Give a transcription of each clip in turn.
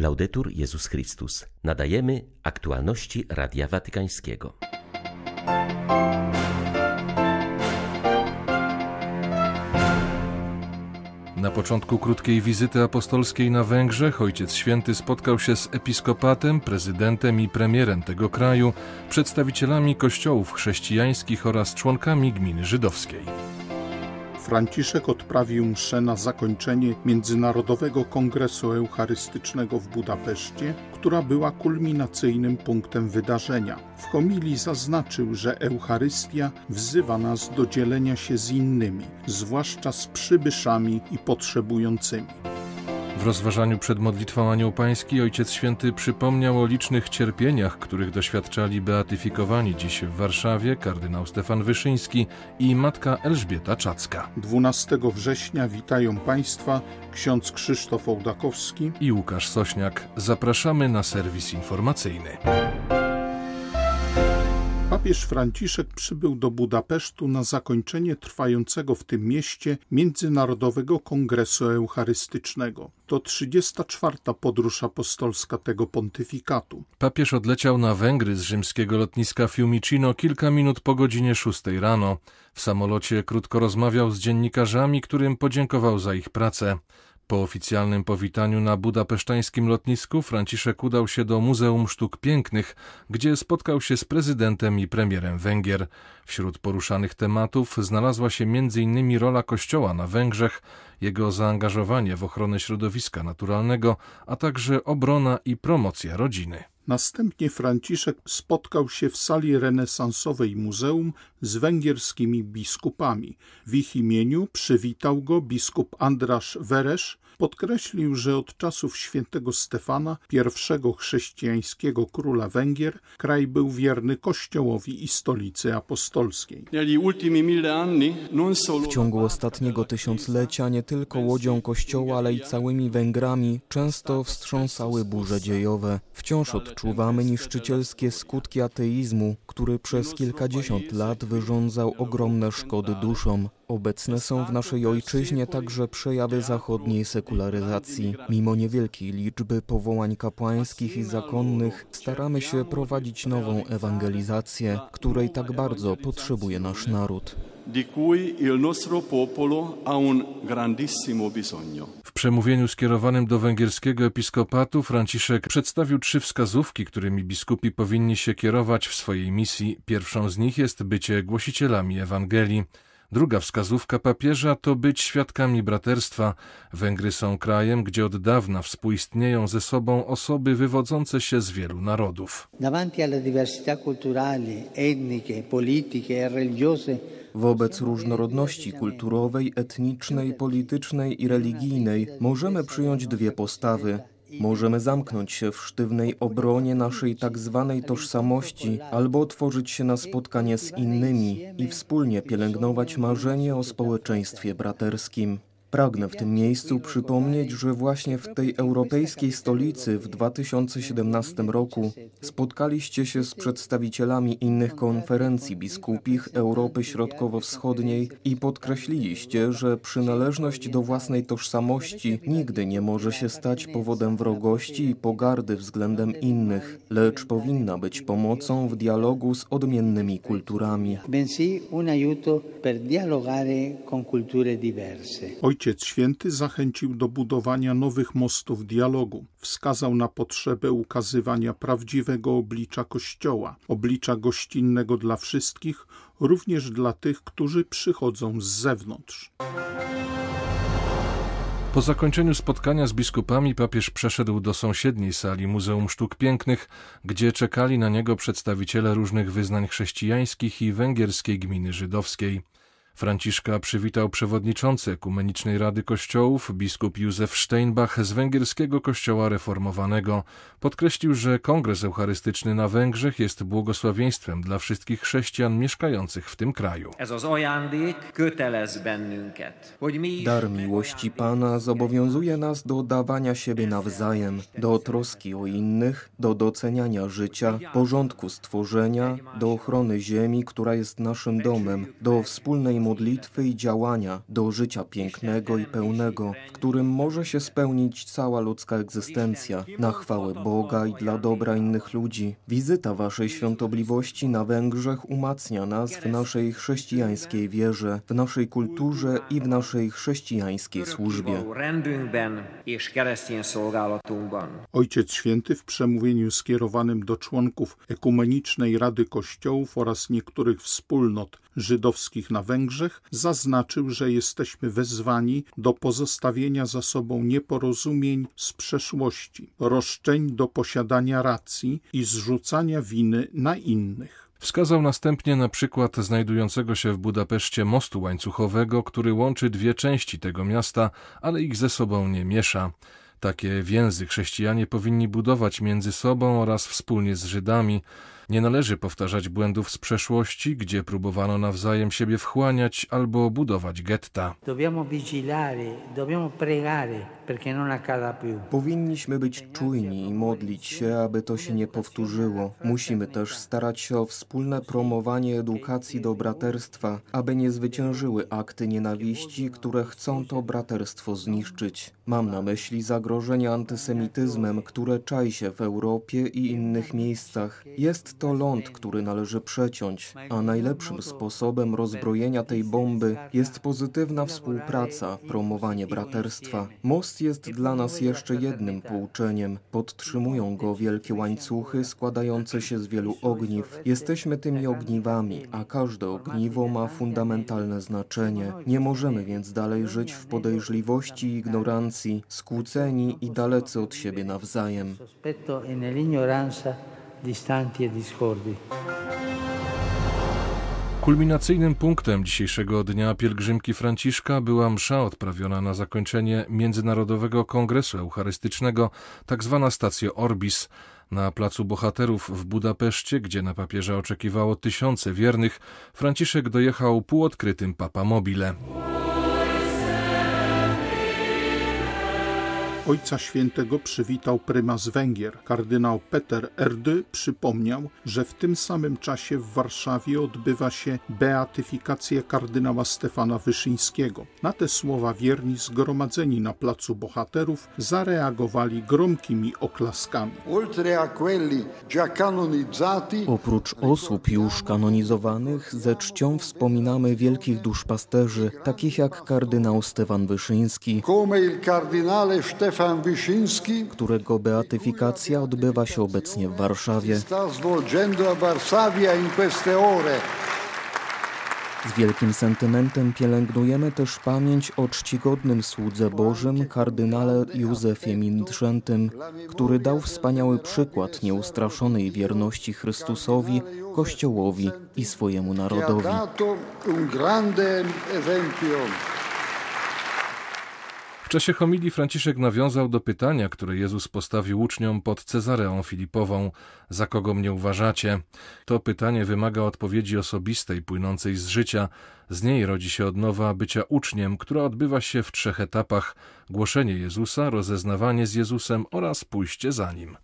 Laudetur Jezus Chrystus. Nadajemy aktualności Radia Watykańskiego. Na początku krótkiej wizyty apostolskiej na Węgrzech Ojciec Święty spotkał się z episkopatem, prezydentem i premierem tego kraju, przedstawicielami kościołów chrześcijańskich oraz członkami gminy żydowskiej. Franciszek odprawił mszę na zakończenie Międzynarodowego Kongresu Eucharystycznego w Budapeszcie, która była kulminacyjnym punktem wydarzenia. W homilii zaznaczył, że Eucharystia wzywa nas do dzielenia się z innymi, zwłaszcza z przybyszami i potrzebującymi. W rozważaniu przed modlitwą Anioł Pański Ojciec Święty przypomniał o licznych cierpieniach, których doświadczali beatyfikowani dziś w Warszawie kardynał Stefan Wyszyński i matka Elżbieta Czacka. 12 września witają Państwa ksiądz Krzysztof Ołdakowski i Łukasz Sośniak. Zapraszamy na serwis informacyjny. Papież Franciszek przybył do Budapesztu na zakończenie trwającego w tym mieście Międzynarodowego Kongresu Eucharystycznego. To 34. podróż apostolska tego pontyfikatu. Papież odleciał na Węgry z rzymskiego lotniska Fiumicino kilka minut po godzinie 6 rano. W samolocie krótko rozmawiał z dziennikarzami, którym podziękował za ich pracę. Po oficjalnym powitaniu na budapesztańskim lotnisku Franciszek udał się do Muzeum Sztuk Pięknych, gdzie spotkał się z prezydentem i premierem Węgier. Wśród poruszanych tematów znalazła się m.in. rola Kościoła na Węgrzech, jego zaangażowanie w ochronę środowiska naturalnego, a także obrona i promocja rodziny. Następnie Franciszek spotkał się w sali renesansowej muzeum z węgierskimi biskupami. W ich imieniu przywitał go biskup Andrasz Weresz, podkreślił, że od czasów świętego Stefana, pierwszego chrześcijańskiego króla Węgier, kraj był wierny Kościołowi i stolicy apostolskiej. W ciągu ostatniego tysiąclecia nie tylko łodzią Kościoła, ale i całymi Węgrami często wstrząsały burze dziejowe. Wciąż odczuwamy niszczycielskie skutki ateizmu, który przez kilkadziesiąt lat wyrządzał ogromne szkody duszom. Obecne są w naszej ojczyźnie także przejawy zachodniej sekularyzacji. Mimo niewielkiej liczby powołań kapłańskich i zakonnych, staramy się prowadzić nową ewangelizację, której tak bardzo potrzebuje nasz naród. W przemówieniu skierowanym do węgierskiego episkopatu Franciszek przedstawił trzy wskazówki, którymi biskupi powinni się kierować w swojej misji. Pierwszą z nich jest bycie głosicielami Ewangelii. Druga wskazówka papieża to być świadkami braterstwa. Węgry są krajem, gdzie od dawna współistnieją ze sobą osoby wywodzące się z wielu narodów. E Wobec różnorodności kulturowej, etnicznej, politycznej i religijnej możemy przyjąć dwie postawy. Możemy zamknąć się w sztywnej obronie naszej tak zwanej tożsamości albo otworzyć się na spotkanie z innymi i wspólnie pielęgnować marzenie o społeczeństwie braterskim. Pragnę w tym miejscu przypomnieć, że właśnie w tej europejskiej stolicy w 2017 roku spotkaliście się z przedstawicielami innych konferencji biskupich Europy Środkowo-Wschodniej i podkreśliliście, że przynależność do własnej tożsamości nigdy nie może się stać powodem wrogości i pogardy względem innych, lecz powinna być pomocą w dialogu z odmiennymi kulturami. bensì un aiuto per dialogare con culture diverse. Ojciec Święty zachęcił do budowania nowych mostów dialogu. Wskazał na potrzebę ukazywania prawdziwego oblicza Kościoła, oblicza gościnnego dla wszystkich, również dla tych, którzy przychodzą z zewnątrz. Po zakończeniu spotkania z biskupami papież przeszedł do sąsiedniej sali Muzeum Sztuk Pięknych, gdzie czekali na niego przedstawiciele różnych wyznań chrześcijańskich i węgierskiej gminy żydowskiej. Franciszka przywitał przewodniczący Ekumenicznej Rady Kościołów, biskup Józef Steinbach z węgierskiego kościoła reformowanego. Podkreślił, że Kongres Eucharystyczny na Węgrzech jest błogosławieństwem dla wszystkich chrześcijan mieszkających w tym kraju. Dar miłości Pana zobowiązuje nas do dawania siebie nawzajem, do troski o innych, do doceniania życia, porządku stworzenia, do ochrony ziemi, która jest naszym domem, do wspólnej modlitwy i działania do życia pięknego i pełnego, w którym może się spełnić cała ludzka egzystencja, na chwałę Boga i dla dobra innych ludzi. Wizyta Waszej świątobliwości na Węgrzech umacnia nas w naszej chrześcijańskiej wierze, w naszej kulturze i w naszej chrześcijańskiej służbie. Ojciec Święty w przemówieniu skierowanym do członków Ekumenicznej Rady Kościołów oraz niektórych wspólnot żydowskich na Węgrzech zaznaczył, że jesteśmy wezwani do pozostawienia za sobą nieporozumień z przeszłości, roszczeń do posiadania racji i zrzucania winy na innych. Wskazał następnie na przykład znajdującego się w Budapeszcie mostu łańcuchowego, który łączy dwie części tego miasta, ale ich ze sobą nie miesza. Takie więzy chrześcijanie powinni budować między sobą oraz wspólnie z Żydami. Nie należy powtarzać błędów z przeszłości, gdzie próbowano nawzajem siebie wchłaniać albo budować getta. Powinniśmy być czujni i modlić się, aby to się nie powtórzyło. Musimy też starać się o wspólne promowanie edukacji do braterstwa, aby nie zwyciężyły akty nienawiści, które chcą to braterstwo zniszczyć. Mam na myśli zagrożenie antysemityzmem, które czai się w Europie i innych miejscach. Jest to ląd, który należy przeciąć, a najlepszym sposobem rozbrojenia tej bomby jest pozytywna współpraca, promowanie braterstwa. Most jest dla nas jeszcze jednym pouczeniem. Podtrzymują go wielkie łańcuchy składające się z wielu ogniw. Jesteśmy tymi ogniwami, a każde ogniwo ma fundamentalne znaczenie. Nie możemy więc dalej żyć w podejrzliwości i ignorancji, skłóceni i dalecy od siebie nawzajem distanti e discordi. Kulminacyjnym punktem dzisiejszego dnia pielgrzymki Franciszka była msza odprawiona na zakończenie Międzynarodowego Kongresu Eucharystycznego. Tak stacja Orbis, na Placu Bohaterów w Budapeszcie, gdzie na papieża oczekiwało tysiące wiernych, Franciszek dojechał półodkrytym papamobile. Ojca Świętego przywitał prymas Węgier. Kardynał Peter Erdy przypomniał, że w tym samym czasie w Warszawie odbywa się beatyfikacja kardynała Stefana Wyszyńskiego. Na te słowa wierni zgromadzeni na Placu Bohaterów zareagowali gromkimi oklaskami. Oprócz osób już kanonizowanych ze czcią wspominamy wielkich duszpasterzy, takich jak kardynał Stefan Wyszyński, Stefan Wyszyński, którego beatyfikacja odbywa się obecnie w Warszawie. Z wielkim sentymentem pielęgnujemy też pamięć o czcigodnym słudze Bożym kardynale Józefie Mindrzętym, który dał wspaniały przykład nieustraszonej wierności Chrystusowi, Kościołowi i swojemu narodowi. Czasie homilii Franciszek nawiązał do pytania, które Jezus postawił uczniom pod Cezareą Filipową: Za kogo mnie uważacie? To pytanie wymaga odpowiedzi osobistej, płynącej z życia. Z niej rodzi się odnowa bycia uczniem, która odbywa się w trzech etapach: głoszenie Jezusa, rozeznawanie z Jezusem oraz pójście za nim.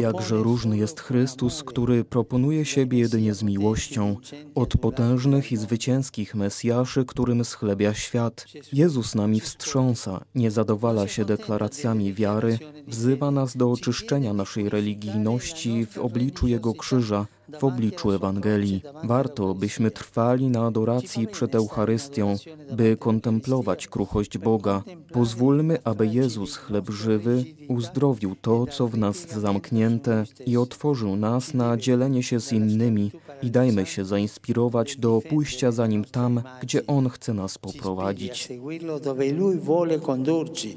Jakże różny jest Chrystus, który proponuje siebie jedynie z miłością, od potężnych i zwycięskich Mesjaszy, którym schlebia świat. Jezus nami wstrząsa, nie zadowala się deklaracjami wiary, wzywa nas do oczyszczenia naszej religijności w obliczu Jego krzyża, w obliczu Ewangelii. Warto, byśmy trwali na adoracji przed Eucharystią, by kontemplować kruchość Boga. Pozwólmy, aby Jezus, chleb żywy, uzdrowił to, co w nas zamknięte i otworzył nas na dzielenie się z innymi i dajmy się zainspirować do pójścia za Nim tam, gdzie On chce nas poprowadzić.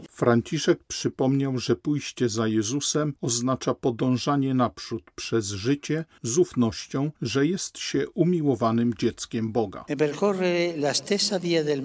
Franciszek przypomniał, że pójście za Jezusem oznacza podążanie naprzód przez życie z ufnością, że jest się umiłowanym dzieckiem Boga.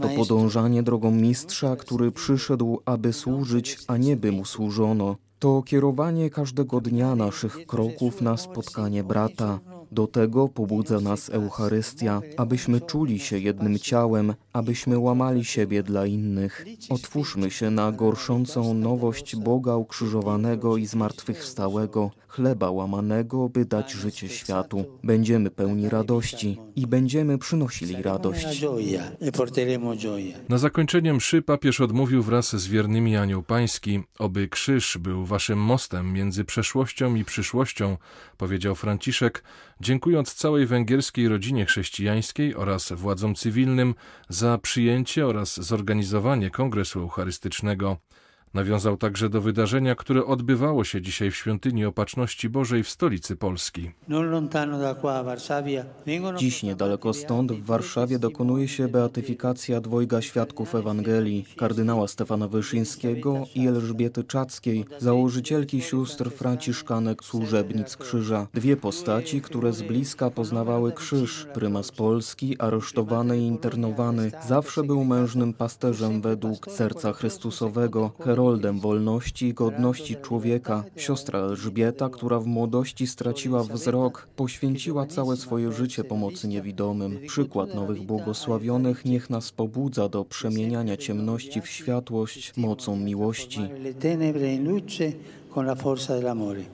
To podążanie drogą mistrza, który przyszedł, aby służyć, a nie by mu służono. To kierowanie każdego dnia naszych kroków na spotkanie brata. Do tego pobudza nas Eucharystia, abyśmy czuli się jednym ciałem, abyśmy łamali siebie dla innych. Otwórzmy się na gorszącą nowość Boga ukrzyżowanego i zmartwychwstałego, chleba łamanego, by dać życie światu. Będziemy pełni radości i będziemy przynosili radość. Na zakończenie mszy papież odmówił wraz z wiernymi anioł pański, oby krzyż był waszym mostem między przeszłością i przyszłością, powiedział Franciszek, dziękując całej węgierskiej rodzinie chrześcijańskiej oraz władzom cywilnym za przyjęcie oraz zorganizowanie kongresu eucharystycznego. Nawiązał także do wydarzenia, które odbywało się dzisiaj w świątyni Opatrzności Bożej w stolicy Polski. Dziś niedaleko stąd w Warszawie dokonuje się beatyfikacja dwojga świadków Ewangelii, kardynała Stefana Wyszyńskiego i Elżbiety Czackiej, założycielki sióstr franciszkanek służebnic krzyża. Dwie postaci, które z bliska poznawały krzyż. Prymas Polski, aresztowany i internowany, zawsze był mężnym pasterzem według serca Chrystusowego, heroldem wolności i godności człowieka. Siostra Elżbieta, która w młodości straciła wzrok, poświęciła całe swoje życie pomocy niewidomym. Przykład nowych błogosławionych niech nas pobudza do przemieniania ciemności w światłość mocą miłości.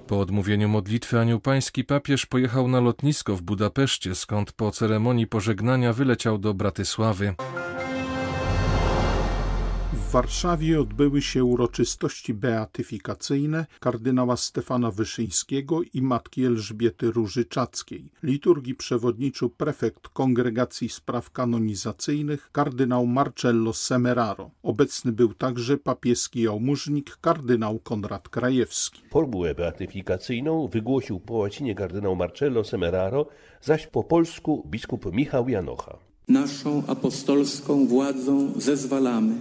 Po odmówieniu modlitwy Anioł Pański papież pojechał na lotnisko w Budapeszcie, skąd po ceremonii pożegnania wyleciał do Bratysławy. W Warszawie odbyły się uroczystości beatyfikacyjne kardynała Stefana Wyszyńskiego i matki Elżbiety Różyczackiej. Liturgii przewodniczył prefekt Kongregacji Spraw Kanonizacyjnych kardynał Marcello Semeraro. Obecny był także papieski jałmużnik kardynał Konrad Krajewski. Formułę beatyfikacyjną wygłosił po łacinie kardynał Marcello Semeraro, zaś po polsku biskup Michał Janocha. Naszą apostolską władzą zezwalamy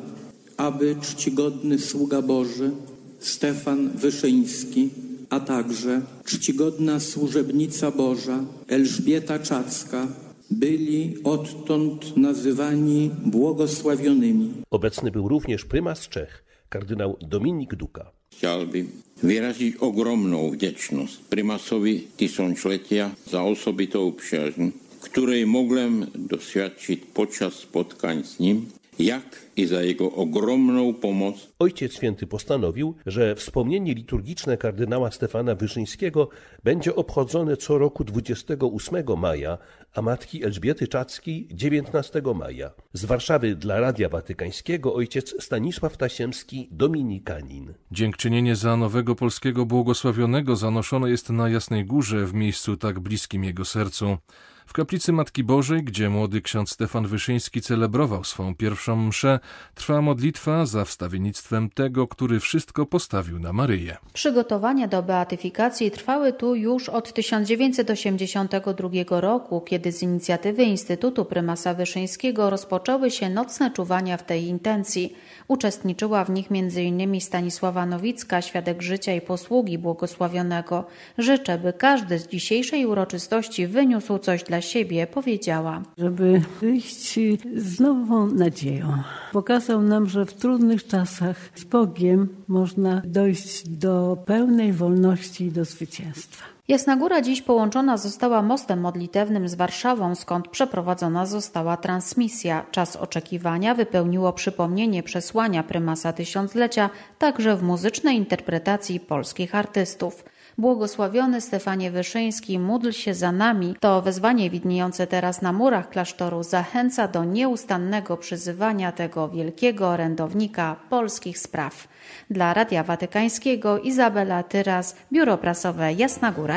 aby czcigodny sługa Boży Stefan Wyszyński, a także czcigodna służebnica Boża Elżbieta Czacka byli odtąd nazywani błogosławionymi. Obecny był również prymas Czech, kardynał Dominik Duka. Chciałbym wyrazić ogromną wdzięczność prymasowi tysiąclecia za osobitą przyjaźń, której mogłem doświadczyć podczas spotkań z nim jak i za jego ogromną pomoc. Ojciec Święty postanowił, że wspomnienie liturgiczne kardynała Stefana Wyszyńskiego będzie obchodzone co roku 28 maja, a matki Elżbiety Czackiej 19 maja. Z Warszawy dla Radia Watykańskiego ojciec Stanisław Tasiemski, dominikanin. Dziękczynienie za nowego polskiego błogosławionego zanoszone jest na Jasnej Górze, w miejscu tak bliskim jego sercu. W kaplicy Matki Bożej, gdzie młody ksiądz Stefan Wyszyński celebrował swą pierwszą mszę, trwa modlitwa za wstawiennictwem tego, który wszystko postawił na Maryję. Przygotowania do beatyfikacji trwały tu już od 1982 roku, kiedy z inicjatywy Instytutu Prymasa Wyszyńskiego rozpoczęły się nocne czuwania w tej intencji. Uczestniczyła w nich m.in. Stanisława Nowicka, świadek życia i posługi błogosławionego. Życzę, by każdy z dzisiejszej uroczystości wyniósł coś dla siebie, powiedziała. Żeby wyjść z nową nadzieją. Pokazał nam, że w trudnych czasach z Bogiem można dojść do pełnej wolności i do zwycięstwa. Jasna Góra dziś połączona została mostem modlitewnym z Warszawą, skąd przeprowadzona została transmisja. Czas oczekiwania wypełniło przypomnienie przesłania prymasa tysiąclecia, także w muzycznej interpretacji polskich artystów. Błogosławiony Stefanie Wyszyński, módl się za nami. To wezwanie widniejące teraz na murach klasztoru zachęca do nieustannego przyzywania tego wielkiego orędownika polskich spraw. Dla Radia Watykańskiego Izabela Tyras, Biuro Prasowe Jasna Góra